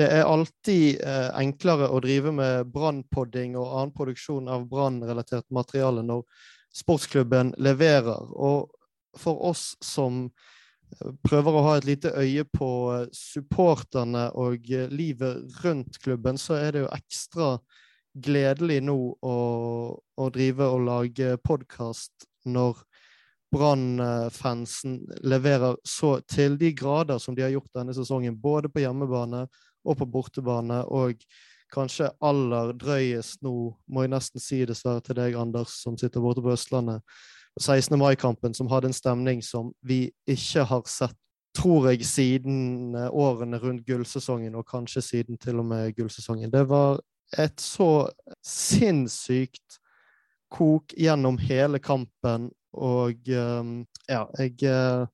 Det er alltid eh, enklere å drive med brannpodding og annen produksjon av brannrelatert materiale når sportsklubben leverer. Og for oss som eh, prøver å ha et lite øye på eh, supporterne og eh, livet rundt klubben, så er det jo ekstra gledelig nå å, å drive og lage podkast når Brann-fansen leverer så til de grader som de har gjort denne sesongen, både på hjemmebane og på bortebane. Og kanskje aller drøyest nå, må jeg nesten si dessverre til deg, Anders, som sitter borte på Østlandet. 16. mai-kampen, som hadde en stemning som vi ikke har sett, tror jeg, siden eh, årene rundt gullsesongen, og kanskje siden til og med gullsesongen. Det var et så sinnssykt kok gjennom hele kampen, og um, ja, jeg uh,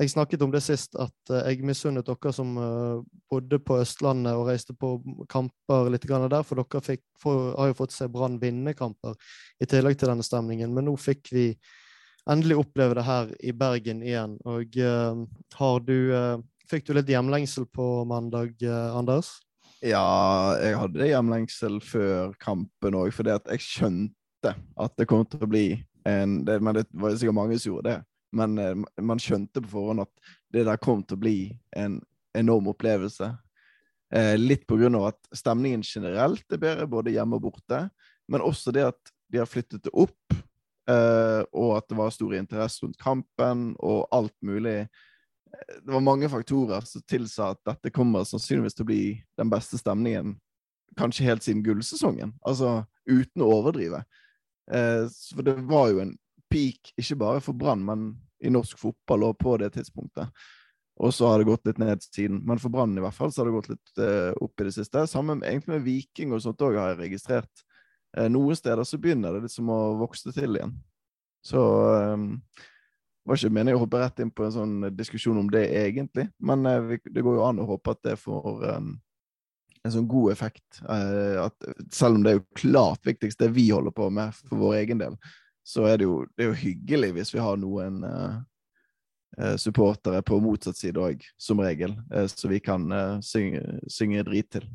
jeg snakket om det sist, at uh, jeg misunnet dere som uh, bodde på Østlandet og reiste på kamper litt der, for dere fikk, for, har jo fått se Brann vinne kamper i tillegg til denne stemningen. Men nå fikk vi endelig oppleve det her i Bergen igjen. Og uh, har du Fikk du litt hjemlengsel på mandag, Anders? Ja, jeg hadde hjemlengsel før kampen òg, fordi at jeg skjønte at det kom til å bli en det, Men det var sikkert mange som gjorde det men eh, man skjønte på forhånd at det der kom til å bli en enorm opplevelse. Eh, litt av at stemningen generelt er bedre, både hjemme og borte. Men også det at de har flyttet det opp, eh, og at det var stor interesse rundt kampen og alt mulig. Det var mange faktorer som tilsa at dette kommer sannsynligvis til å bli den beste stemningen kanskje helt siden gullsesongen. Altså uten å overdrive. Eh, for det var jo en peak, ikke bare for Brann, men i norsk fotball og på det tidspunktet. Og så har det gått litt ned siden. Men for Brann i hvert fall så har det gått litt uh, opp i det siste. Sammen egentlig med Viking og sånt òg har jeg registrert. Uh, noen steder så begynner det liksom å vokse til igjen. Så um, var ikke meningen å hoppe rett inn på en sånn diskusjon om det egentlig, men vi, det går jo an å håpe at det får um, en sånn god effekt. at, selv om det er jo klart viktigst det vi holder på med for vår egen del, så er det jo, det er jo hyggelig hvis vi har noen uh, supportere på motsatt side òg, som regel, uh, så vi kan uh, synge, synge, drit til.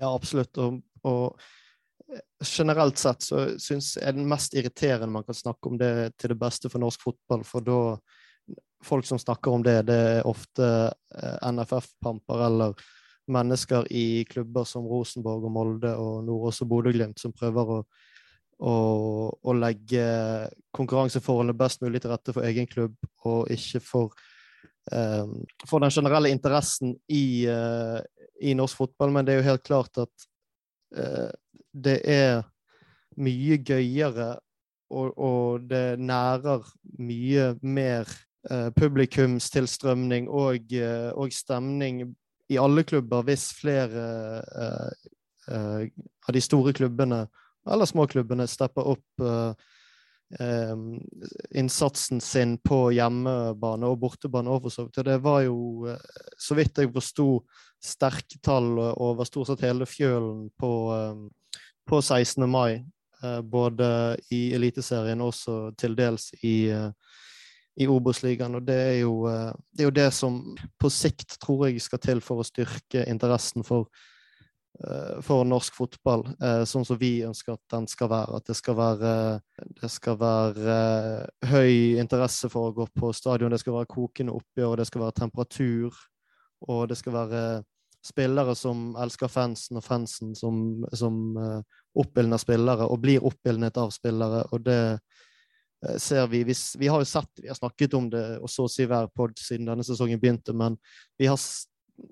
Ja, absolutt. Og, og generelt sett så syns jeg den mest irriterende man kan snakke om det til det beste for norsk fotball, for da Folk som snakker om det, det er ofte NFF-pamper eller mennesker i klubber som Rosenborg og Molde og nå også Bodø-Glimt som prøver å og, og legge konkurranseforholdene best mulig til rette for egen klubb, og ikke for, um, for den generelle interessen i, uh, i, norsk fotball. Men det er jo helt klart at uh, det er mye gøyere, og, og det nærer mye mer uh, publikumstilstrømning og, og, stemning i alle klubber hvis flere av de store klubbene eller småklubbene stepper opp uh, um, innsatsen sin på hjemmebane og bortebane overfor så Det var jo, uh, så vidt jeg forsto, sterke tall over stort sett hele fjølen på, på 16. mai. Både i Eliteserien og også til dels i i Obos-ligaen. Og det er, jo, det er, jo, det som på sikt tror jeg skal til for å styrke interessen for Eh, for norsk fotball, eh, sånn som vi ønsker at den skal være. At det skal være, det skal være eh, høy interesse for å gå på stadion, det skal være kokende oppgjør, det skal være temperatur, og det skal være spillere som elsker fansen, og fansen som, som oppildner spillere, og blir oppildnet av spillere. og det ser vi, vi, vi har jo sett, vi har snakket om det og så å si hver pod siden denne sesongen begynte, men har,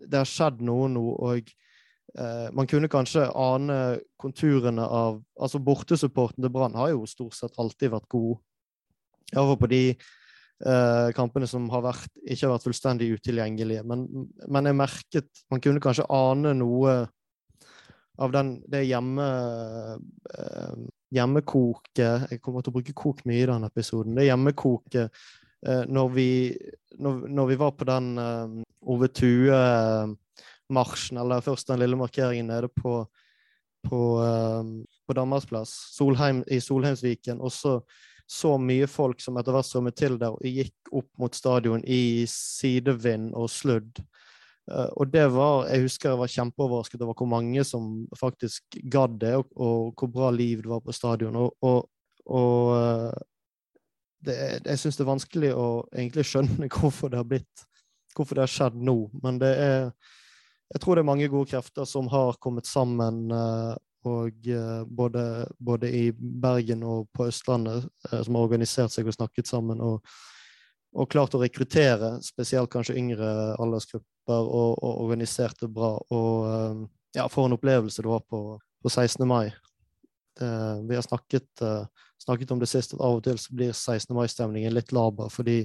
det har skjedd noe nå. og man kunne kanskje ane konturene av altså Bortesupporten til Brann har jo stort sett alltid vært god. Iallfall på de eh, kampene som har vært, ikke har vært fullstendig utilgjengelige. Men, men, jeg merket Man kunne kanskje ane noe av den, det hjemme, eh, hjemmekoket Jeg kommer til å bruke kok mye i denne episoden. Det hjemmekoket når vi, når, når, vi var på den Ove Tue marsjen, eller først den lille markeringen nede på, på, um, på Danmarksplass, Solheim, i Solheimsviken. Også så mye folk som etter hvert strømmet til der og gikk opp mot stadion i sidevind og sludd. Uh, og det var Jeg husker jeg var kjempeoverrasket over hvor mange som faktisk gadd det, og, og, hvor bra liv det var på stadion. Og, og, og uh, det, jeg syns det er vanskelig å egentlig skjønne hvorfor det har blitt Hvorfor det har skjedd nå. Men det er Jeg tror det er mange gode krefter som har kommet sammen uh, og både, både, i Bergen og på Østlandet, som har organisert seg og snakket sammen. og og klart å rekruttere, spesielt kanskje yngre aldersgrupper, og, og organisert det bra. Og eh, ja, for en opplevelse det var på, på 16. mai. Det, vi har snakket, snakket, om det sist, at av og til så blir 16. mai-stemningen litt laber fordi,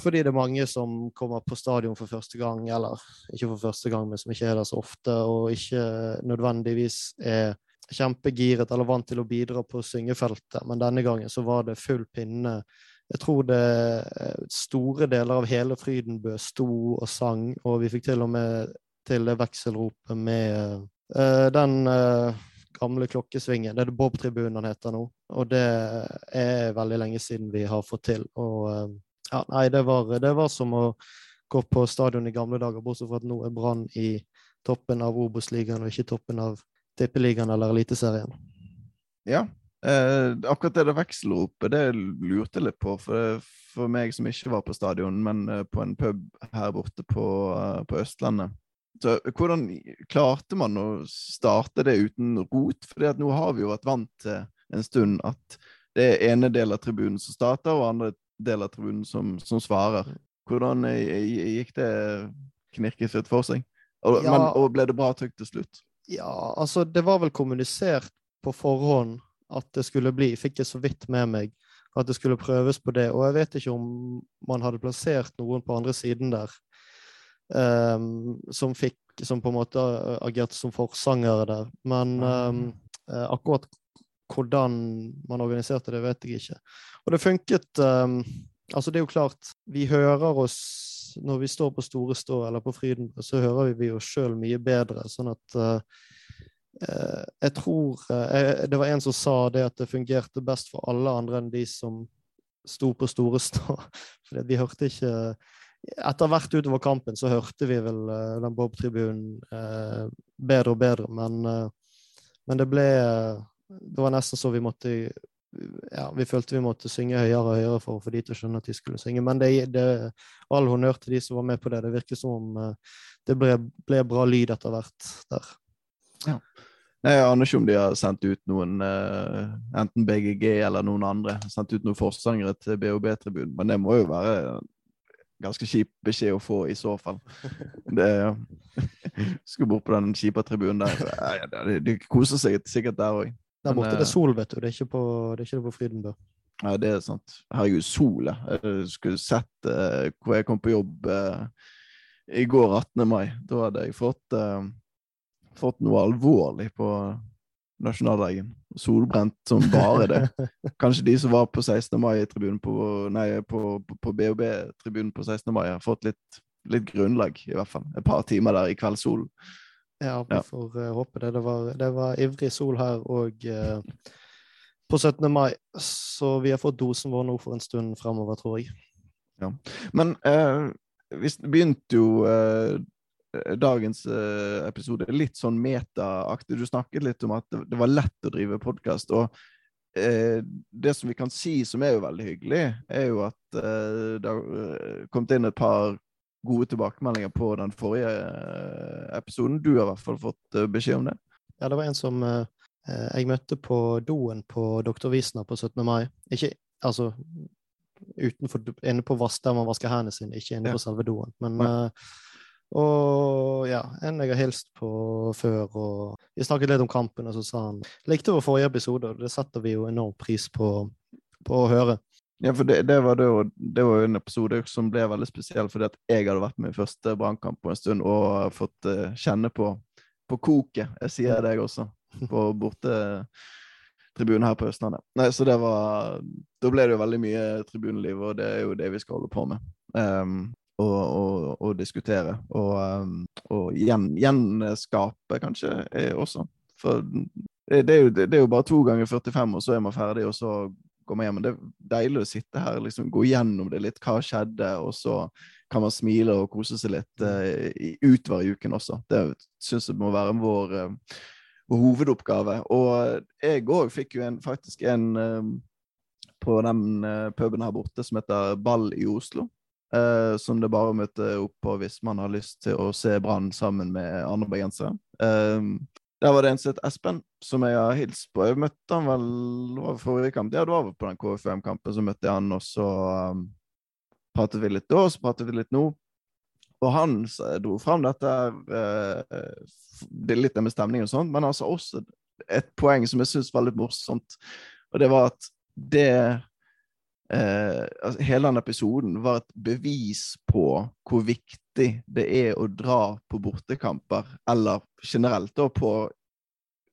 fordi det er mange som kommer på stadion for første gang, eller ikke for første gang, men som ikke er der så ofte, og ikke nødvendigvis er kjempegiret eller vant til å bidra på syngefeltet. Men denne gangen så var det full pinne jeg tror det eh, store deler av hele Frydenbø sto og sang, og vi fikk til og med til det vekselropet med uh, den uh, gamle klokkesvingen. Det er det Bob-tribunen han heter nå, og det er veldig lenge siden vi har fått til. Og uh, ja, nei, det var, det var, som å gå på stadion i gamle dager, bortsett fra at nå er Brann i toppen av Obos-ligaen og ikke toppen av Tippeligaen eller Eliteserien. Ja, Eh, akkurat det der vekselropet, det lurte jeg litt på. For, for meg som ikke var på stadion, men eh, på en pub her borte på, uh, på, Østlandet. Så Hvordan klarte man å starte det uten rot? For nå har vi jo vært vant til en stund at det er ene del av tribunen som starter, og andre del av tribunen som, som svarer. Hvordan gikk det knirkefritt for seg? Og, ja, men, og ble det bra trykk til slutt? Ja, altså det var vel kommunisert på forhånd at det skulle bli. Fikk jeg så vidt med meg at det skulle prøves på det. Og jeg vet ikke om man hadde plassert noen på andre siden der um, som fikk Som på en måte agerte som forsangere der. Men um, akkurat hvordan man organiserte det, vet jeg ikke. Og det funket um, Altså, det er jo klart, vi hører oss Når vi står på Store Stå eller på Fryden, så hører vi oss sjøl mye bedre. Sånn at uh, jeg tror uh, Det var en som sa det at det fungerte best for alle andre enn de som sto på store stå. For vi hørte ikke Etter hvert utover kampen så hørte vi vel uh, den Bob-tribunen bedre og bedre, men, men det ble Det var nesten så vi måtte ja, vi følte vi måtte synge høyere og høyere for å få de til å skjønne at de skulle synge. Men det, det, all honnør til de som var med på det. Det virker som om det ble, ble bra lyd etter hvert der. Ja. Jeg aner ikke om de har sendt ut noen, uh, enten BGG eller noen andre, sendt ut noen forsangere til BOB-tribunen, men det må jo være ganske kjip beskjed å få i så fall. Det Skulle bort på den kjipe tribunen der. De, de koser seg sikkert der òg. Der borte det er det sol, vet du. Det er ikke på, det er ikke på Frydenbø. Ja, det er sant. Herregud, sol, Jeg skulle sett uh, hvor jeg kom på jobb uh, i går, 18. mai. Da hadde jeg fått uh, fått noe alvorlig på nasjonaldagen. Solbrent som bare det. Kanskje de som var på 16. mai-tribunen på, på, på BOB-tribunen på 16. mai, har fått litt, litt, grunnlag, i hvert fall. Et par timer der i kveldssolen. Ja, vi får uh, håpe det. Det var, det var, ivrig sol her og uh, på 17. mai, så vi har fått dosen vår nå for en stund fremover, tror jeg. Ja. Men uh, vi begynte jo dagens episode litt sånn metaaktig. Du snakket litt om at det, var lett å drive podkast. Og det som vi kan si som er jo veldig hyggelig, er jo at det har kommet inn et par gode tilbakemeldinger på den forrige episoden. Du har i hvert fall fått beskjed om det. Ja, det var en som jeg møtte på doen på Dr. Wiesner på 17. mai. Ikke altså utenfor, inne på vask, der man vasker hendene sine, ikke inne ja. på selve doen. Men og ja, en jeg har hilst på før. og Vi snakket litt om kampen, og så sa han likte vår forrige episode, og det setter vi jo enorm pris på, på å høre. Ja, for det, det, var det, det, var jo en episode som ble veldig spesiell, fordi at jeg hadde vært med i første brannkamp på en stund og fått uh, kjenne på, på koket. Jeg sier det, jeg også. På bortetribunen her på Østlandet. Nei, så det var Da ble det jo veldig mye tribuneliv, og det er jo det vi skal holde på med. Um, og, diskutere. Og, um, og gjen, gjenskape, kanskje, også. For det er, jo, det er, jo, bare to ganger 45, og så er man ferdig, og så man hjem. Men det er deilig å sitte her liksom gå gjennom det litt. Hva skjedde? Og så kan man smile og kose seg litt uh, utover i uken også. Det syns jeg må være vår, uh, vår hovedoppgave. Og jeg òg fikk jo en, faktisk en uh, på den puben her borte som heter Ball i Oslo. som det bare møter opp på hvis man har lyst til å se Brann sammen med andre bergensere. Der var det en som het Espen, som jeg har hilst på. Jeg møtte han vel over forrige kamp. Ja, du var på den KFUM-kampen. Så møtte jeg han, og så um, pratet vi litt da, og så pratet vi litt nå. Og han dro fram dette uh, litt det med stemning og sånt, men han sa også et poeng som jeg syns var litt morsomt, og det var at det uh, altså, Hele den episoden var et bevis på hvor viktig det er å dra på bortekamper, eller generelt da på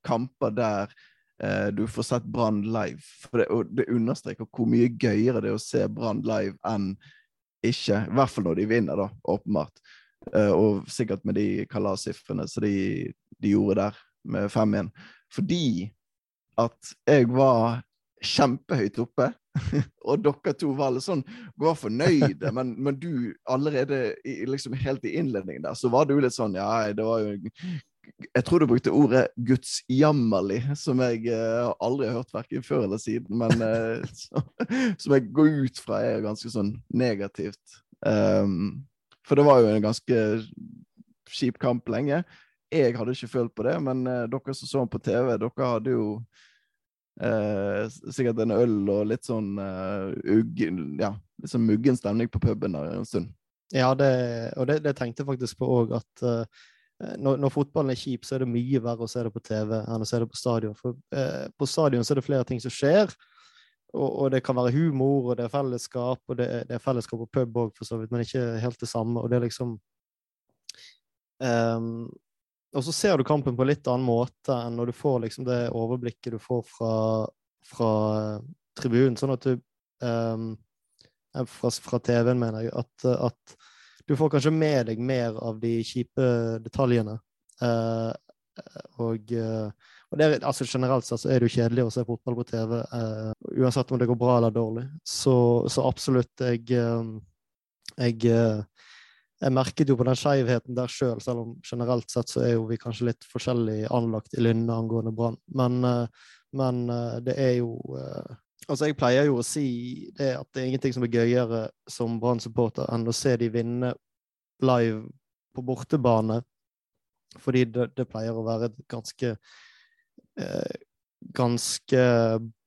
kamper der eh, du får sett Brann live. For det, og det understreker hvor mye gøyere det er å se Brann live enn ikke. I hvert fall når de vinner, da, åpenbart. Eh, og sikkert med de kalassifrene som de, de gjorde der, med 5-1. Fordi at jeg var kjempehøyt oppe. og dere to var alle sånn var fornøyde, men, men du allerede i, liksom helt i innledningen der, så var du litt sånn Ja, det var jo Jeg tror du brukte ordet gudsjammerlig, som jeg uh, aldri har hørt verken før eller siden, men uh, så, som jeg går ut fra er ganske sånn negativt. Um, for det var jo en ganske kjip kamp lenge. Jeg hadde ikke følt på det, men uh, dere som så den på TV, dere hadde jo Eh, sikkert en øl og litt sånn uh, uggen, ja, litt sånn muggen stemning på puben der en stund. Ja, det, og det, det tenkte jeg faktisk på òg, at uh, når, når, fotballen er kjip, så er det mye verre å se det på TV enn å se det på stadion. For uh, på stadion så er det flere ting som skjer, og, og det kan være humor, og det er fellesskap, og det, det er fellesskap på pub òg, for så vidt, men ikke helt det samme. Og det er liksom um, og så ser du kampen på en litt annen måte enn når du får liksom det overblikket du får fra, fra tribunen. Sånn at du um, fra, fra TV-en, mener jeg. At, at, du får kanskje med deg mer av de kjipe detaljene. Uh, og, og det, altså generelt sett så er det jo kjedelig å se fotball på TV, uh, uansett om det går bra eller dårlig. Så, så absolutt, jeg, jeg jeg merket jo på den skeivheten der sjøl, selv, selv om generelt sett så er jo vi kanskje litt forskjellig anlagt i Lynne angående Brann. Men, eh, men, eh, det er jo eh, Altså, jeg pleier jo å si det at det er ingenting som er gøyere som Brann-supporter enn å se de vinne live på bortebane, fordi det, det pleier å være et ganske ganske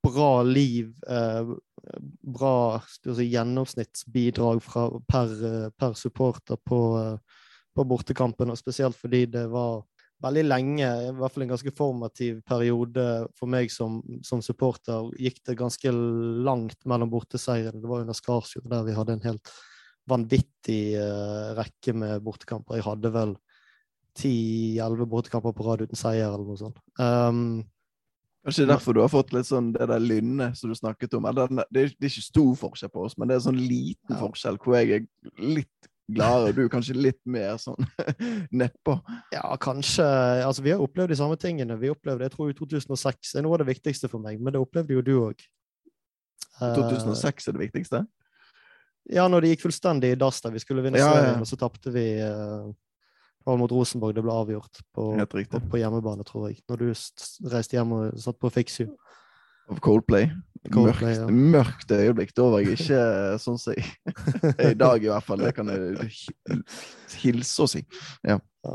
bra liv eh, bra si, gjennomsnittsbidrag fra, per, per, supporter på, på bortekampen, og spesielt fordi det var veldig lenge, i hvert fall en ganske formativ periode for meg som, som supporter, gikk det ganske langt mellom borteseirene. Det var under Skarsjord der vi hadde en helt vanvittig uh, rekke med bortekamper. Jeg hadde vel ti-elleve bortekamper på rad uten seier eller noe sånt. Um, Kanskje derfor du har fått litt sånn det der lynnet som du snakket om. Det er, det er ikke stor forskjell på oss, men det er sånn liten ja. forskjell hvor jeg er litt gladere, du er kanskje litt mer sånn nedpå. Ja, kanskje. Altså, vi har opplevd de samme tingene. Vi opplevde, jeg tror i 2006 er noe av det viktigste for meg, men det opplevde jo du òg. 2006 er det viktigste? Ja, når det gikk fullstendig i dass der vi skulle vinne ja, serien, ja. og så tapte vi uh, var mot Rosenborg det ble avgjort på, på, på, hjemmebane, tror jeg. Når du reiste hjem og satt på Fixu. Av Coldplay. Coldplay mørkt, ja. mørkt, øyeblikk. Da var jeg ikke sånn som jeg I dag, i hvert fall. Det kan jeg hilse å si. Ja. ja.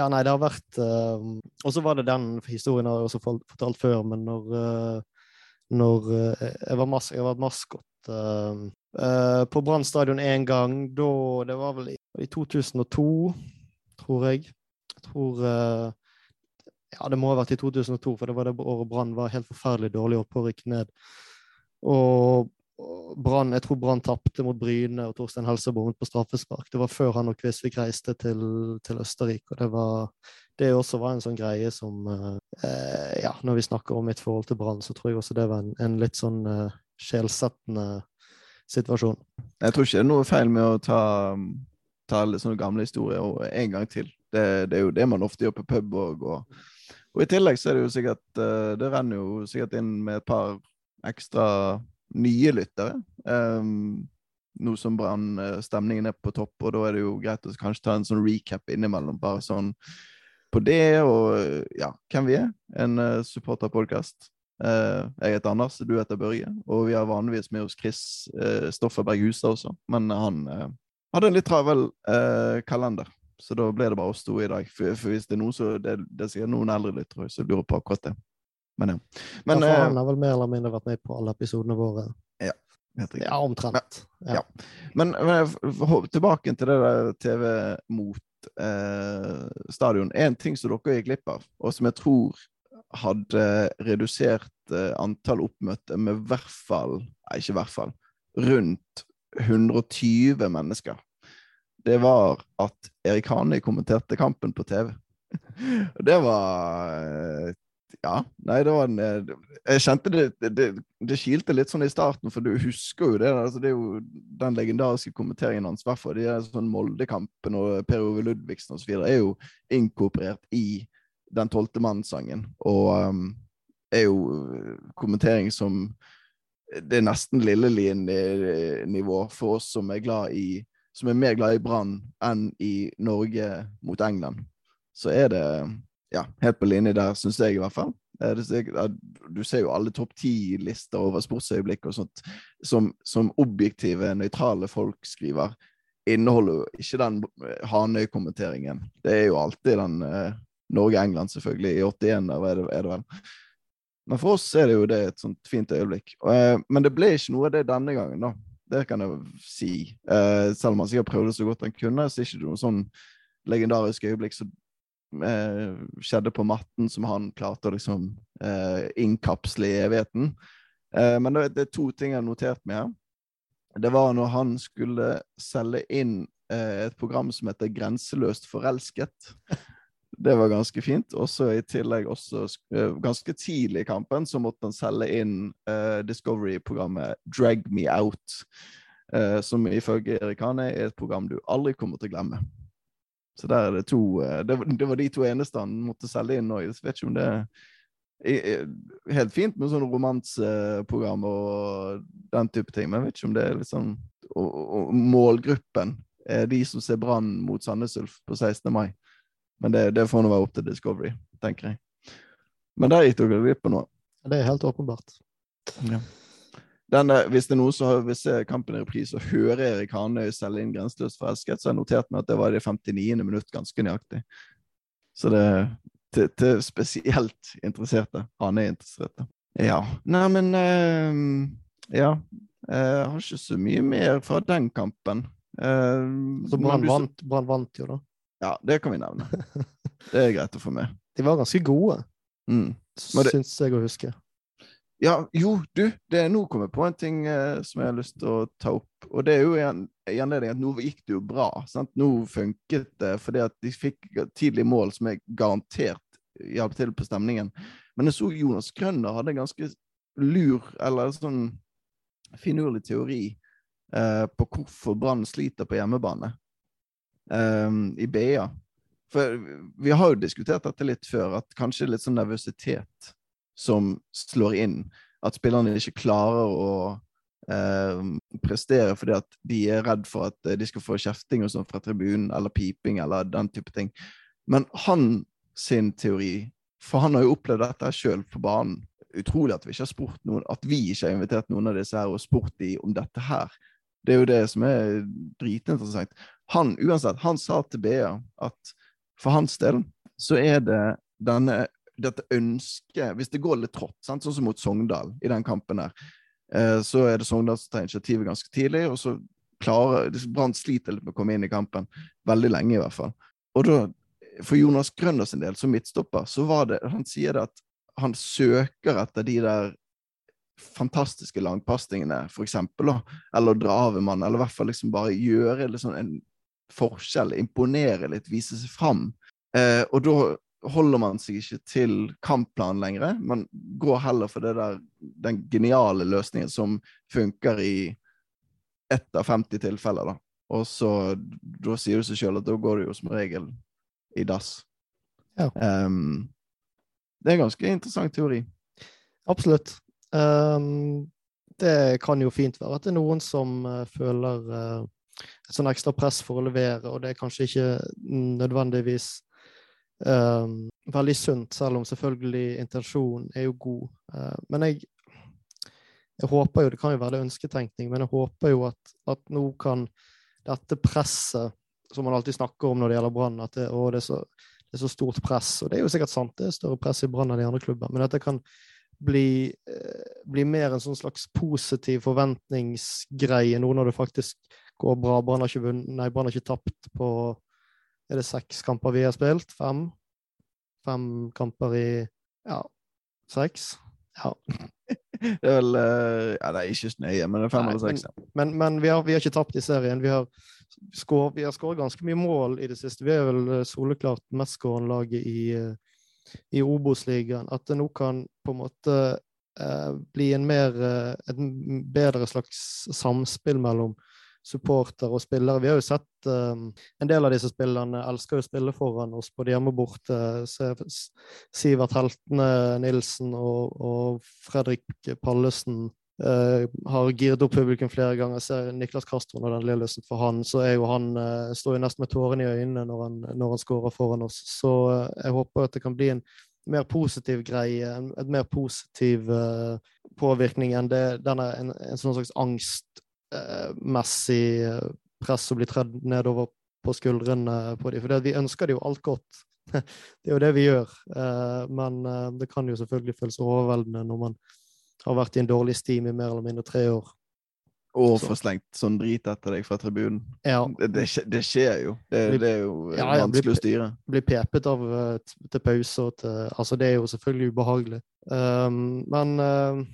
ja nei, det har vært uh, Og så var det den historien jeg har også fortalt før, men når, uh, når uh, jeg, var mas jeg var maskot på Brann stadion én gang, da Det var vel i, i 2002 tror jeg. Jeg tror uh, Ja, det må ha vært i 2002, for det var det året Brann var helt forferdelig dårlig oppe og rykke ned. Og, Brann, jeg tror Brann tapte mot Bryne, og Torstein Helse bommet på straffespark. Det var før han og Kvisvik reiste til, til Østerrike, og det var det også var en sånn greie som uh, Ja, når vi snakker om mitt forhold til Brann, så tror jeg også det var en, en litt sånn uh, sjelsettende situasjon. Jeg tror ikke det er noe feil med å ta fortelle sånne gamle historier en gang til. Det, det, er jo det man ofte gjør på pub òg. Og, og, i tillegg så er det jo sikkert eh, Det renner jo sikkert inn med et par ekstra nye lyttere. Um, nå som Brann eh, stemningen er på topp, og da er det jo greit å kanskje ta en sånn recap innimellom. Bare sånn på det, og ja, hvem vi er. En uh, supporterpodkast. Uh, jeg heter Anders, du heter Børge, og vi har vanligvis med oss Chris uh, Stofferberg Hustad også, men han hadde en litt travel kalender. Så da ble det bare oss to i dag. For, for hvis det er noen så det, det sier noen eldre lyttere som lurer på akkurat det. Men ja. Men, ja, han har vel mer eller mindre vært med på alle episodene våre. Ja. Ja, omtrent. Ja. ja. Men, men, tilbake til det der TV mot eh, stadion. En ting som dere gikk glipp av, og som jeg tror hadde redusert eh, antall oppmøte med hvert fall Nei, ikke hvert fall. Rundt 120 mennesker. Det var at Erik Hane kommenterte kampen på TV. Det var eh, ja. Nei, det var en eh, Jeg kjente det, det, det kilte litt sånn i starten, for du husker jo det. Altså, det er jo den legendariske kommenteringen hans, i hvert fall sånn Moldekampen og Per Ove Ludvigsen osv. er jo inkorporert i den tolvte mannssangen. Og um, er jo eh, kommentering som Det er nesten Lillelien-nivå for oss som er i som er mer glad i Brann enn i Norge mot England. Så er det ja, helt på linje der, syns jeg i hvert fall. Du ser jo alle topp ti-lister over sportsøyeblikk og sånt som, som objektive, nøytrale folk skriver. Inneholder jo ikke den Hanøy-kommenteringen. Det er jo alltid den eh, Norge-England, selvfølgelig. I 81 der er det, er det, vel. Men for oss er det jo det et sånt fint øyeblikk. Eh, men det ble ikke noe av det denne gangen, da. Det kan jeg si. Eh, selv om han sikkert prøvde så godt han kunne, så er det ikke noe sånn legendarisk øyeblikk som eh, skjedde på matten, som han klarte å liksom innkapsle i evigheten. Men det, er to ting jeg har notert med her. Det var når han skulle selge inn et program som heter Grenseløst forelsket. Det var ganske fint. Og så i tillegg også eh, ganske tidlig i kampen så måtte han selge inn uh, Discovery-programmet Drag Me Out. som ifølge Erik Hane er et program du aldri kommer til å glemme. Så der er det to uh, Det, det var de to eneste han måtte selge inn nå. Jeg vet ikke om det er helt fint med sånne romanseprogram og den type ting, men jeg vet ikke om det er liksom og, og målgruppen er de som ser Brann mot Sandnes Ulf på 16. mai. Men det, det får nå være opp til Discovery, tenker jeg. Men der gikk dere glipp av noe. Det er helt åpenbart. Ja. Den, hvis det er noe så har vi se kampen i reprise og hører Erik Hanøy selge inn 'Grenseløst forelsket', så har jeg notert meg at det var i det 59. minutt ganske nøyaktig. Så det til, til spesielt interesserte. Han er interesserte. Ja. Nei, men uh, Ja. Jeg har ikke så mye mer fra den kampen. Uh, så Brann vant, vant jo, da. Ja, det kan vi nevne. Det er greit å få med. De var ganske gode, mm. det... syns jeg å huske. Ja, jo, du, det er nå kommet på en ting eh, som jeg har lyst til å ta opp. Og det er jo igjen i anledning at nå gikk det jo bra. Sant? Nå funket det fordi at de fikk tidlig mål som er garantert hjalp til på stemningen. Men jeg så Jonas Grønner hadde en ganske lur, eller sånn finurlig teori eh, på hvorfor Brann sliter på hjemmebane eh, i BA. For vi har jo diskutert dette litt før, at kanskje litt sånn nervøsitet som slår inn. At spillerne ikke klarer å eh, prestere fordi at de er redd for at de skal få kjefting og sånn fra tribunen, eller piping, eller den type ting. Men han sin teori, for han har jo opplevd dette sjøl på banen Utrolig at vi ikke har spurt noen, at vi ikke har invitert noen av disse her og spurt de om dette her. Det er jo det som er dritinteressant. Han uansett, han sa til BA at for hans del så er det denne dette ønsket Hvis det går litt trått, sånn som mot Sogndal i den kampen her, eh, så er det Sogndal som tar initiativet ganske tidlig, og så klarer Brann sliter litt med å komme inn i kampen. Veldig lenge, i hvert fall. Og da, for Jonas Grønner sin del, som midtstopper, så var det Han sier det at han søker etter de der fantastiske langpasningene, for eksempel, eller dra av en mann, eller i hvert fall liksom bare gjøre liksom en forskjell, imponere litt, vise seg fram. Eh, og da holder man seg ikke til kampplanen lenger. Man går heller for der, den geniale løsningen som funker i ett av 50 tilfeller. da. Og så da sier det seg sjøl at da går det jo som regel i dass. Ja. Um, det er en ganske interessant teori. Absolutt. Um, det kan jo fint være at det er noen som uh, føler uh, et sånn ekstra press for å levere, og det er kanskje ikke nødvendigvis um, veldig sunt, selv om selvfølgelig intensjonen er jo god. Uh, men jeg, jeg, håper jo, det kan jo være det ønsketenkning, men jeg håper jo at, at nå kan dette presset som man alltid snakker om når det gjelder Brann, at det, å, det, er så, det, er så, stort press. Og det er jo sikkert sant, det er større press i Brann enn i andre klubber, men dette kan bli, eh, bli mer en sånn slags positiv forventningsgreie nå når det faktisk går bra. Brann har ikke, vunnet, nei, Brann har ikke tapt på Er det seks kamper vi har spilt? Fem? Fem kamper i Ja, seks? Ja. det er vel uh, Ja, det er ikke nøye, men det er fem eller seks. Men, men, men vi, har, vi, har, ikke tapt i serien. Vi har skåret ganske mye mål i det siste. Vi er vel eh, soleklart mestskårende laget i, uh, i Obos-ligaen. At det nå kan på en måte bli en mer, et bedre slags samspill mellom supporter og spillere. Vi har jo sett um, en del av disse spillerne elsker å spille foran oss både hjemme og borte. Sivert Heltene Nilsen og, og Fredrik Pallesen uh, har giret opp publikum flere ganger. Jeg ser Niklas Castro når den løsnet for han, så er jo han uh, står jo nesten med tårene i øynene når han, når han skårer foran oss. Så uh, jeg håper at det kan bli en mer positiv greie, en, et mer positiv påvirkning enn det, denne, en, en sånn slags angst Eh, messig eh, press og bli tredd nedover på skuldrene på dem. For vi ønsker det jo alt godt. Det er jo det vi gjør. Eh, men det kan jo selvfølgelig føles overveldende når man har vært i en dårlig steam i mer eller mindre tre år. Og få slengt sånn drit etter deg fra tribunen. Ja. Det, det, det, skjer jo. Det, det er jo ja, ja, vanskelig blir, å styre. Bli pepet av til pause og til Altså, det er jo selvfølgelig ubehagelig. Um, men uh,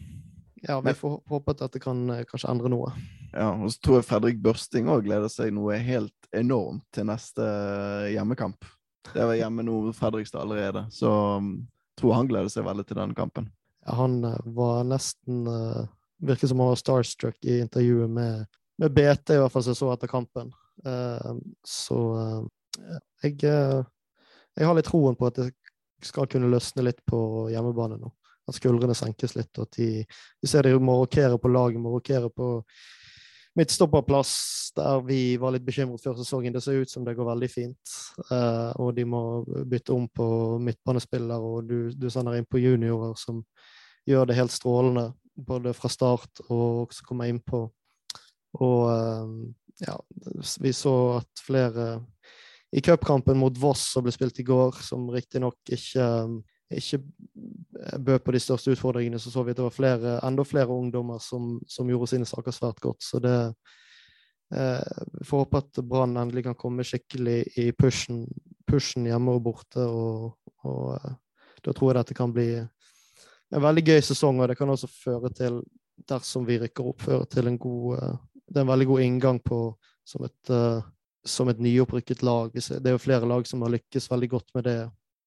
ja, vi får håpe at dette kan eh, kanskje endre noe. Ja, og så tror jeg Fredrik Børsting òg gleder seg noe helt enormt til neste eh, hjemmekamp. Det var hjemme nå Fredrikstad allerede, så jeg tror han gleder seg veldig til den kampen. Ja, han uh, var nesten Virker som han var starstruck i intervjuet med, med BT, i hvert fall som jeg så etter kampen. Så jeg, jeg har litt troen på at det skal kunne løsne litt på hjemmebane nå at skuldrene senkes litt, og at de, de ser de må rokere på laget, må rokere på midtstopperplass, der vi var litt bekymret før sesongen. Det ser ut som det går veldig fint, uh, og de må bytte om på midtbanespiller, og du, du sender inn på juniorer som gjør det helt strålende, både fra start og også kommer innpå. Og uh, ja, vi så at flere i cupkampen mot Voss som ble spilt i går, som riktignok ikke ikke bød på de største utfordringene, så så vi at det var flere, enda flere ungdommer som, som gjorde sine saker svært godt. Så det eh, får håpe at Brann endelig kan komme skikkelig i pushen, pushen hjemme og borte. Og, og eh, da tror jeg dette kan bli en veldig gøy sesong, og det kan også føre til, dersom vi rykker opp, føre til en god eh, Det er en veldig god inngang på som et, eh, som et nyopprykket lag. Det er jo flere lag som har lykkes veldig godt med det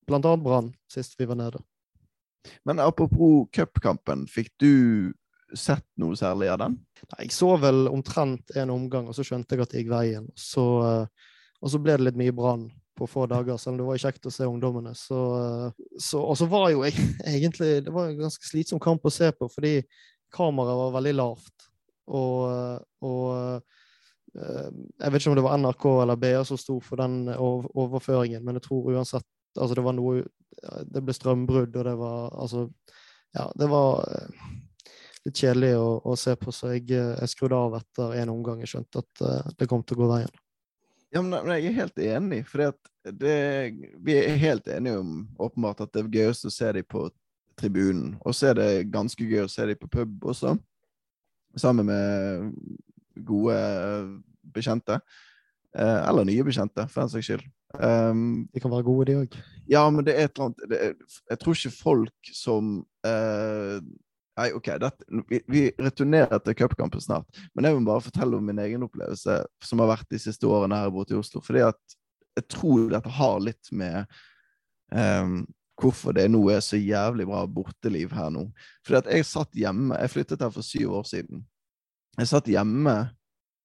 blant annet Brann, sist vi var nede. Men apropos cupkampen, fikk du sett noe særlig av den? Nei, jeg så vel omtrent en omgang, og så skjønte jeg at det gikk veien. Så, eh, og så ble det litt mye Brann på få dager, selv om det var kjekt å se ungdommene. Så, eh, så, og så var jo jeg, egentlig Det var en ganske slitsom kamp å se på, fordi kameraet var veldig lavt. Og, eh, og jeg vet ikke om det var NRK eller BA som sto for den overføringen, men jeg tror uansett Altså, det var noe Det ble strømbrudd, og det var Altså, ja, det var eh, litt kjedelig å, å se på, så jeg, eh, jeg skrudde av etter en omgang. Jeg skjønte at det kom til å gå veien. Ja, men, men Jeg er helt enig, for vi er helt enige om åpenbart at det er gøyest å se dem på tribunen. Og så er det ganske gøy å se dem på pub også, sammen med gode bekjente. Eh, eller nye bekjente, for den saks skyld. Um, de kan være gode, de òg. Ja, men det er et eller annet er, Jeg tror ikke folk som uh, Nei, OK, dette, vi, vi, returnerer til cupkampen snart. Men jeg må bare fortelle om min egen opplevelse som har vært de siste årene her borte i Oslo. fordi at jeg tror dette har litt med um, hvorfor det nå er så jævlig bra borteliv her nå. Fordi at jeg satt hjemme Jeg flyttet her for syv år siden. Jeg satt hjemme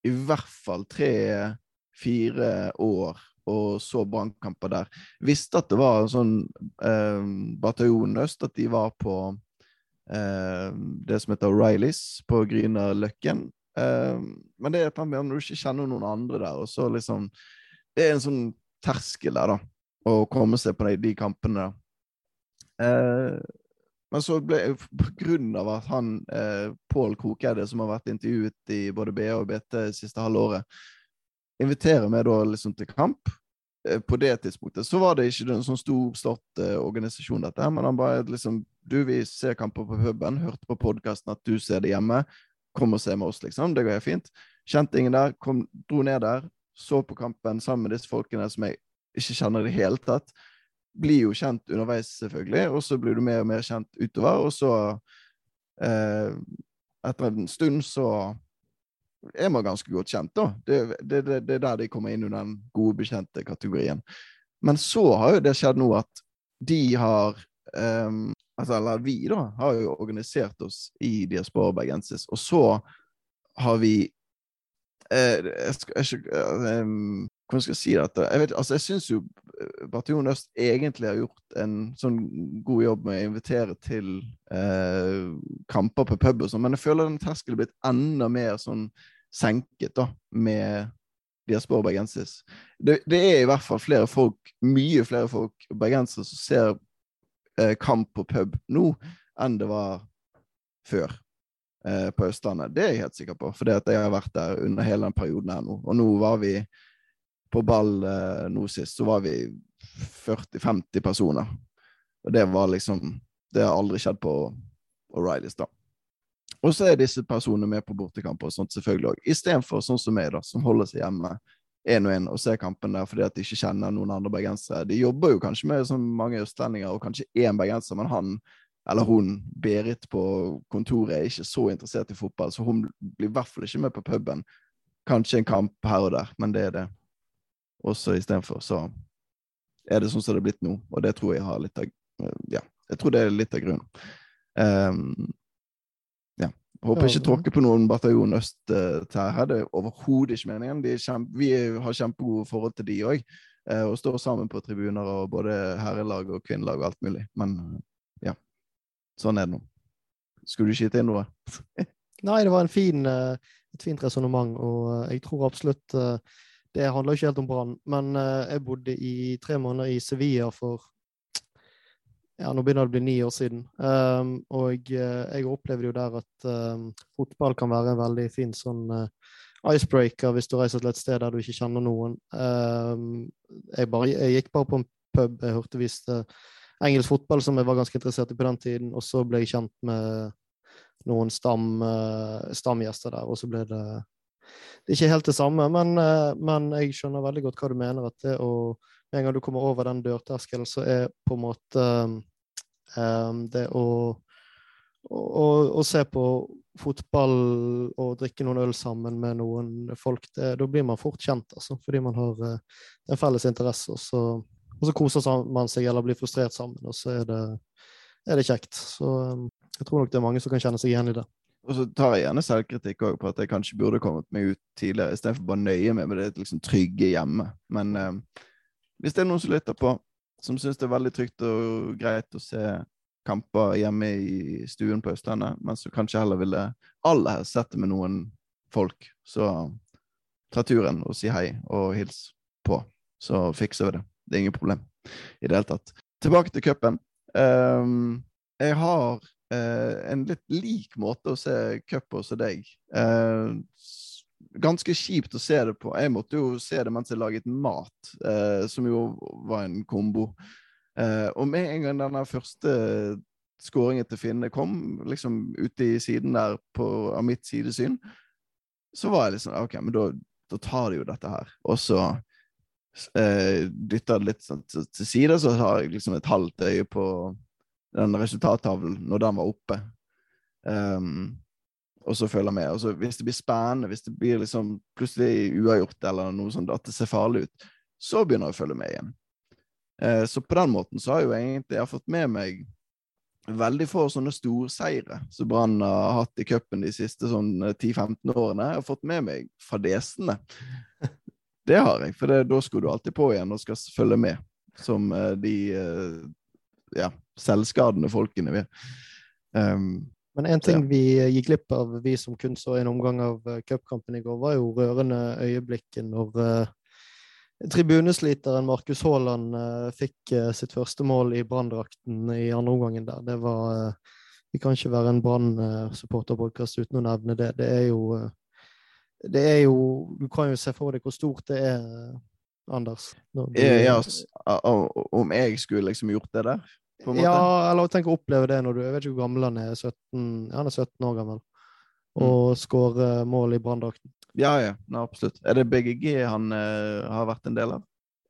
i hvert fall tre-fire år og så brannkamper der. Visste at det var en sånn eh, bataljon øst, at de var på eh, det som heter O'Reillys på Grünerløkken. Eh, men det er et eller annet når du ikke kjenner noen andre der, og så liksom Det er en sånn terskel der, da, å komme seg på de, de kampene. Eh, men så ble jeg, på grunn av at han, eh, Pål Krokeide, som har vært intervjuet i både BA og BT siste halvåret, inviterer meg da liksom til kamp, Eh, på det tidspunktet så var det ikke en sånn stor organisasjon, dette, men han bare liksom Du, vi ser kamper på puben, hørte på podkasten at du ser det hjemme. Kom og se med oss, liksom. Det går helt fint. Kjente ingen der. Kom, dro ned der, så på kampen sammen med disse folkene som jeg ikke kjenner i det hele tatt. Blir jo kjent underveis, selvfølgelig, og så blir du mer og mer kjent utover. Og så, eh, etter en stund, så er man ganske godt kjent, da. Det, det, det, det, er der de kommer inn under den gode, bekjente kategorien. Men så har jo det skjedd nå at de har um, altså, Eller vi, da, har jo organisert oss i Diaspora Bergensis, og så har vi eh, jeg jeg, jeg, um, Hvordan skal jeg si dette? Jeg, vet, altså, jeg syns jo eh, Bataljon Øst egentlig har gjort en sånn god jobb med å invitere til eh, kamper på pub og sånn, men jeg føler den terskelen er blitt enda mer sånn senket da, med Diaspora Bergensis. Det, det, er i hvert fall flere folk, mye flere folk bergensere som ser eh, kamp på pub nå enn det var før eh, på Østlandet. Det er jeg helt sikker på, for jeg har vært der under hele den perioden her nå. Og nå var vi på ball eh, nå sist, så var vi 40-50 personer. Og det var liksom Det har aldri skjedd på O'Reillys, da. Og så er disse personene med på bortekamper og sånt selvfølgelig òg. Istedenfor sånn som meg, da, som holder seg hjemme én og én og ser kampen der fordi at de ikke kjenner noen andre bergensere. De jobber jo kanskje med så mange østlendinger og kanskje én bergenser, men han eller hun, Berit på kontoret, er ikke så interessert i fotball, så hun blir i hvert fall ikke med på puben. Kanskje en kamp her og der, men det er det. Og så istedenfor så er det sånn som det er blitt nå, og det tror jeg har litt av Ja, jeg tror det er litt av grunnen. Um, ja. Håper ikke tråkke på noen bataljon øst uh, her. Det er overhodet ikke meningen. Kjempe, vi har kjempegode forhold til de òg, uh, eh, og står sammen på tribuner og både herrelag og kvinnelag og alt mulig. Men uh, ja, sånn er det nå. Skulle du skyte inn noe? Nei, det var en fin, et fint resonnement, og jeg tror absolutt det handler ikke helt om Brann, men uh, jeg bodde i tre måneder i Sevilla for ja, nå begynner det å bli ni år siden. Um, og uh, jeg opplevde jo der at um, fotball kan være en veldig fin sånn uh, icebreaker hvis du reiser til et sted der du ikke kjenner noen. Um, jeg, bare, jeg, gikk bare på en pub, jeg hørte visst engelsk fotball, som jeg var ganske interessert i på den tiden, og så ble jeg kjent med noen stam, stamgjester der, og så ble det det er ikke helt det samme, men, eh, men, jeg skjønner veldig godt hva du mener. at det å, Med en gang du kommer over den dørterskelen, så er på en måte um, det å, å, å, se på fotball og drikke noen øl sammen med noen folk, det, da blir man fort kjent, altså, fordi man har uh, en felles interesse. Og så, og så, koser man seg eller blir frustrert sammen, og så er det, er det kjekt. Så jeg tror nok det er mange som kan kjenne seg igjen i det. Og så tar jeg gjerne selvkritikk òg på at jeg kanskje burde kommet meg ut tidligere, istedenfor bare nøye meg med det liksom trygge hjemme. Men eh, hvis det er noen som lytter på, som syns det er veldig trygt og greit å se kamper hjemme i stuen på Østlandet, men som kanskje heller ville aller helst sett det med noen folk, så ta turen og si hei og hils på, så fikser vi det. Det er ingen problem i det hele tatt. Tilbake til cupen. Um, jeg har en litt lik måte å se cup på som deg. Eh, ganske kjipt å se det på. Jeg måtte jo se det mens jeg laget mat, eh, som jo var en kombo. Eh, og med en gang denne første skåringen til Finne kom, liksom ute i siden der på, av mitt sidesyn, så var jeg liksom OK, men da, da tar de jo dette her. Og så eh, dytta det litt sånn, til side, så har jeg liksom et halvt øye på den resultattavlen når den var oppe. Um, og så følger med. Og så hvis det blir spennende, hvis det blir liksom plutselig uavgjort eller noe sånt, at det ser farlig ut, så begynner jeg å følge med igjen. Uh, så på den måten så har jo egentlig jeg har fått med meg veldig få sånne storseire som Brann har hatt i cupen de siste sånn 10-15 eh, årene. Jeg har fått med meg fadesene. Det har jeg, for det, da skulle du alltid på igjen og skal følge med, som uh, de ja, selvskadende folkene. vi Um, Men en ting vi gikk glipp av, vi som kun så en omgang av uh, cupkampen i går, var jo rørende øyeblikket når uh, tribunesliteren Markus Haaland uh, fikk uh, sitt første mål i Branndrakten i andre omgangen der. Det var Vi kan ikke være en Brann-supporterpodkast uten å nevne det. Det er jo Det er jo Du kan jo se for deg hvor stort det er, Anders. Du, ja, om jeg skulle liksom gjort det der? Ja, eller tenk å oppleve det når du Jeg vet ikke hvor gammel han er. 17, han er 17 år gammel. Og mm. skårer mål i Branndrakten. Ja, ja. No, absolutt. Er det BGG han uh, har vært en del av?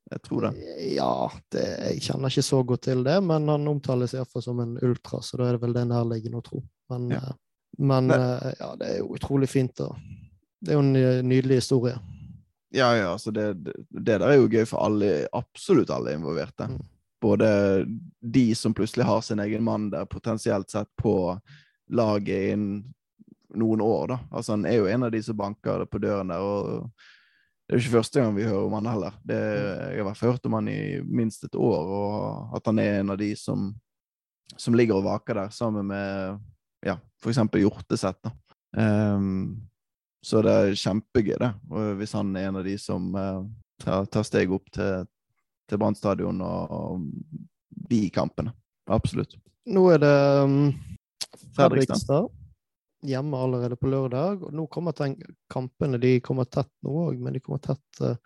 Jeg tror det. Ja, det, jeg kjenner ikke så godt til det, men han omtales iallfall som en ultra, så da er det vel det nærliggende å tro. Men, ja. uh, men uh, ja, det er jo utrolig fint. Da. Det er jo en nydelig historie. Ja, ja, altså det, det, det der er jo gøy for alle, absolutt alle involverte. Mm både de som plutselig har sin egen mann der, potensielt sett på laget innen noen år, da. Altså, han er jo en av de som banker på døren der, og det er jo ikke første gang vi hører om han heller. Det, jeg har hørt om han i minst et år, og at han er en av de som, som ligger og vaker der, sammen med ja, for eksempel Hjorteseth. da. Um, så det er kjempegøy, det. Og hvis han er en av de som uh, tar, tar steg opp til, til Brann stadion og de kampene. Absolutt. Nå er det um, Fredrikstad hjemme allerede på lørdag. og Nå kommer kampene de kommer tett nå òg, men de kommer tett uh,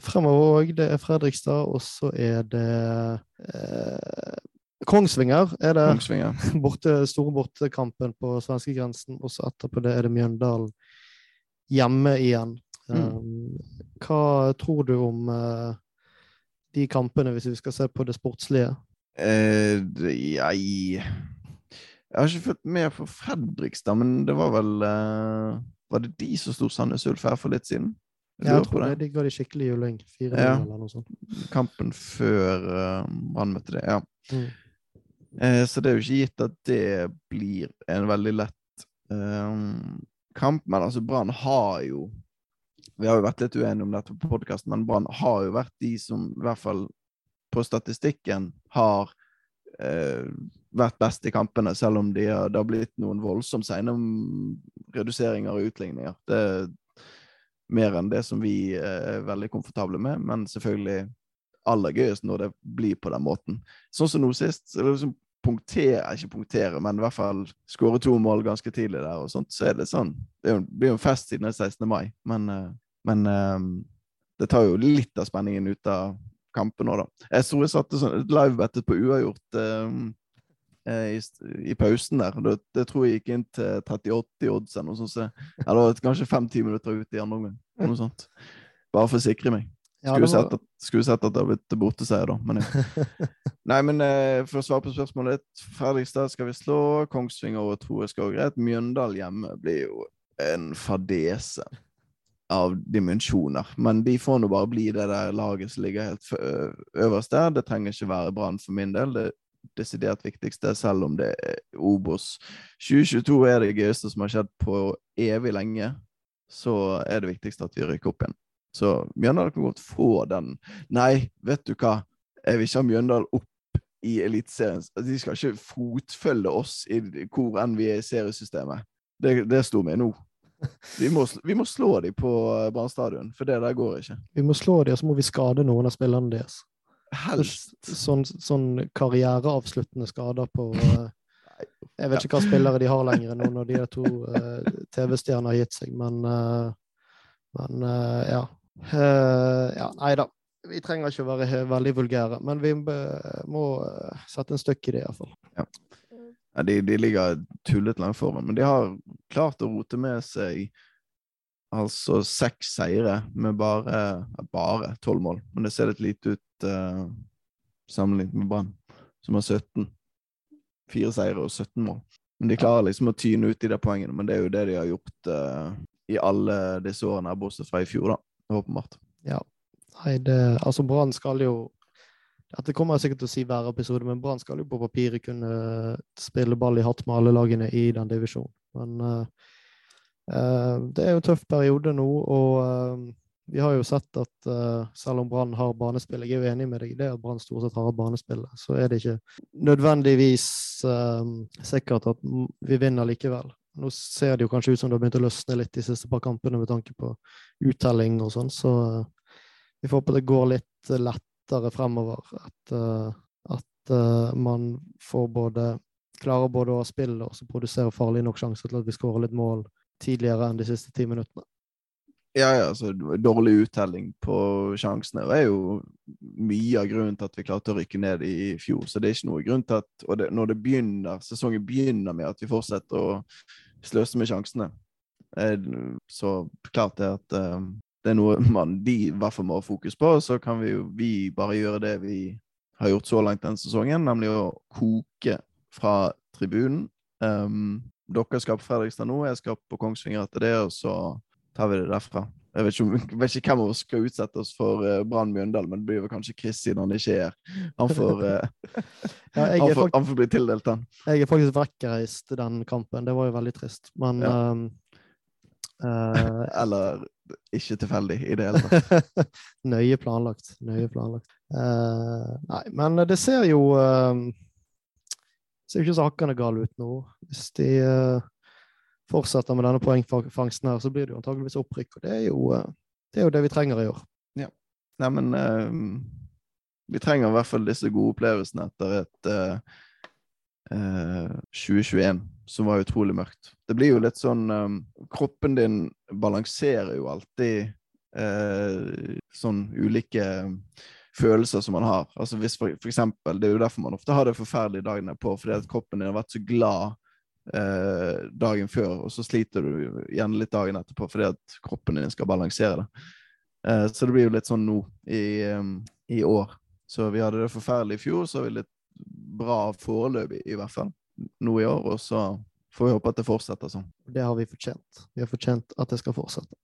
fremover òg. Det er Fredrikstad, og så er det uh, Kongsvinger er det Kongsvinger. borte, store bortekampen på svenskegrensen. Og så etterpå det er det Mjøndalen hjemme igjen. Mm. Um, hva tror du om uh, de kampene, hvis vi skal se på det sportslige? Eh, jeg Jeg har ikke fulgt med på Fredrikstad, men det var vel uh, Var det de som sto Sandnes Ulf her for litt siden? Jeg, jeg tror det. De ga de skikkelig juling. Fire ja. eller noe sånt. Kampen før uh, Brann møtte det, ja. Mm. Eh, så det er jo ikke gitt at det blir en veldig lett um, kamp, men altså Brann har jo vi har jo vært litt uenige om dette på podkasten, men Brann har jo vært de som i hvert fall på statistikken har eh, vært best i kampene, selv om de har, det har blitt noen voldsomt sene reduseringer og utligninger. Det er mer enn det som vi er veldig komfortable med, men selvfølgelig aller gøyest når det blir på den måten. Sånn som nå sist. liksom punktere, ikke punktere, men i hvert fall skåre to mål ganske tidlig der, og sånt, så er det sånn Det blir jo en fest siden er 16. mai, men uh, men um, det tar jo litt av spenningen ut av kampen nå, da. Jeg tror jeg satte sånn et livebettet på uavgjort um, i, i, pausen der. Det, det, tror jeg gikk inn til 30-80 odds eller noe sånt. Eller kanskje fem-ti minutter ut i andre omgang. Noe sånt. Bare for å sikre meg. Skulle, ja, var... sett at, sett at det har blitt borteseier, da. Men, ja. Nei, men eh, for å svare på spørsmålet ditt Fredrikstad skal vi slå. Kongsvinger og tror skal gå greit. Mjøndal hjemme blir jo en fadese av dimensjoner. Men de får nå bare bli det der laget som ligger helt øverst der. Det trenger ikke være Brann for min del. Det desidert viktigste, selv om det er Obos. 2022 er det gøyeste som har skjedd på evig lenge. Så er det viktigste at vi rykker opp igjen. Så Mjøndalen kan godt få den. Nei, vet du hva? Jeg vil ikke ha Mjøndalen opp i Eliteserien. De skal ikke fotfølge oss i hvor enn vi er i seriesystemet. Det, det sto med nå. Vi må, vi må slå dem på eh, Brann stadion, for det der går ikke. Vi må slå dem, og så må vi skade noen av spillerne deres. Helst. Sånn, sånn karriereavsluttende skader på uh, Jeg vet ikke hva spillere de har lenger nå når de to uh, TV-stjernene har gitt seg, men, men ja. ja. Nei da. Vi trenger ikke å være veldig vulgære, men vi må sette en støkk i det, iallfall. Ja. Ja, de, de, ligger tullet langt foran, men de har klart å rote med seg altså seks seire med bare bare tolv mål. Men det ser litt lite ut uh, sammenlignet med Brann, som har 17. Fire seire og 17 mål. Men de klarer liksom å tyne ut de der poengene, men det er jo det de har gjort uh, i alle disse årene, bortsett fra i fjor, da. Åpenbart. Ja. Nei, det Altså, Brann skal jo dette kommer jeg sikkert til å si hver episode, men Brann skal jo på papiret kunne spille ball i hatt med alle lagene i den divisjonen. Men uh, uh, det er jo en tøff periode nå, og uh, vi har jo sett at selv om Brann har banespill, jeg er jo enig med deg i det at Brann stort sett har banespill, så er det ikke nødvendigvis sikkert at vi vinner likevel. Nå ser det jo kanskje ut som det har begynt å løsne litt de siste par kampene med tanke på uttelling og sånn, så vi får håpe det går litt lettere fremover. At, at man får både klarer både å spille og produsere farlig nok sjanser til at vi skårer litt mål tidligere enn de siste ti minuttene. Ja, ja, altså dårlig uttelling på sjansene er jo mye av grunnen til at vi klarte å rykke ned i fjor. Så det er ikke noe grunn til at Og det, når det begynner, sesongen begynner med at vi fortsetter å sløse med sjansene, så klart det at det er noe man de i hvert fall må ha fokus på. Så kan vi jo vi bare gjøre det vi har gjort så langt denne sesongen, nemlig å koke fra tribunen. Um, dere skal på Fredrikstad nå, jeg skal på Kongsvinger etter det, og så tar vi det derfra. Jeg vet ikke, vet ikke hvem av oss skal utsette oss for uh, Brann Mjøndal, men det blir vel kanskje Chris siden han ikke er Han får, uh, ja, han, får han, får, bli tildelt den. Jeg er faktisk vekkreist den kampen. Det var jo veldig trist, men ja. uh, Eller ikke tilfeldig i det hele tatt. nøye planlagt. Nøye planlagt. nei, men det ser jo ser jo ikke sakene gale ut nå. Hvis de fortsetter med denne poengfangsten her, så blir det jo antageligvis opprykk. Og det er jo, det, er jo det vi trenger i år. Ja. Nei, men uh, vi trenger i hvert fall disse gode opplevelsene etter et uh, uh, 2021 som var utrolig mørkt. Det blir jo litt sånn um, Kroppen din balanserer jo alltid sånn ulike følelser som man har. Altså hvis for, for, eksempel, Det er jo derfor man ofte har det forferdelige dagene på, fordi at kroppen din har vært så glad eh, dagen før, og så sliter du gjerne litt dagen etterpå fordi at kroppen din skal balansere det. Eh, så det blir jo litt sånn nå i, um, i, år. Så vi hadde det forferdelig i fjor, så har vi litt bra foreløpig i hvert fall nå i år, og så får vi håpe at det fortsetter sånn. Det har vi fortjent. Vi har fortjent at det skal fortsette.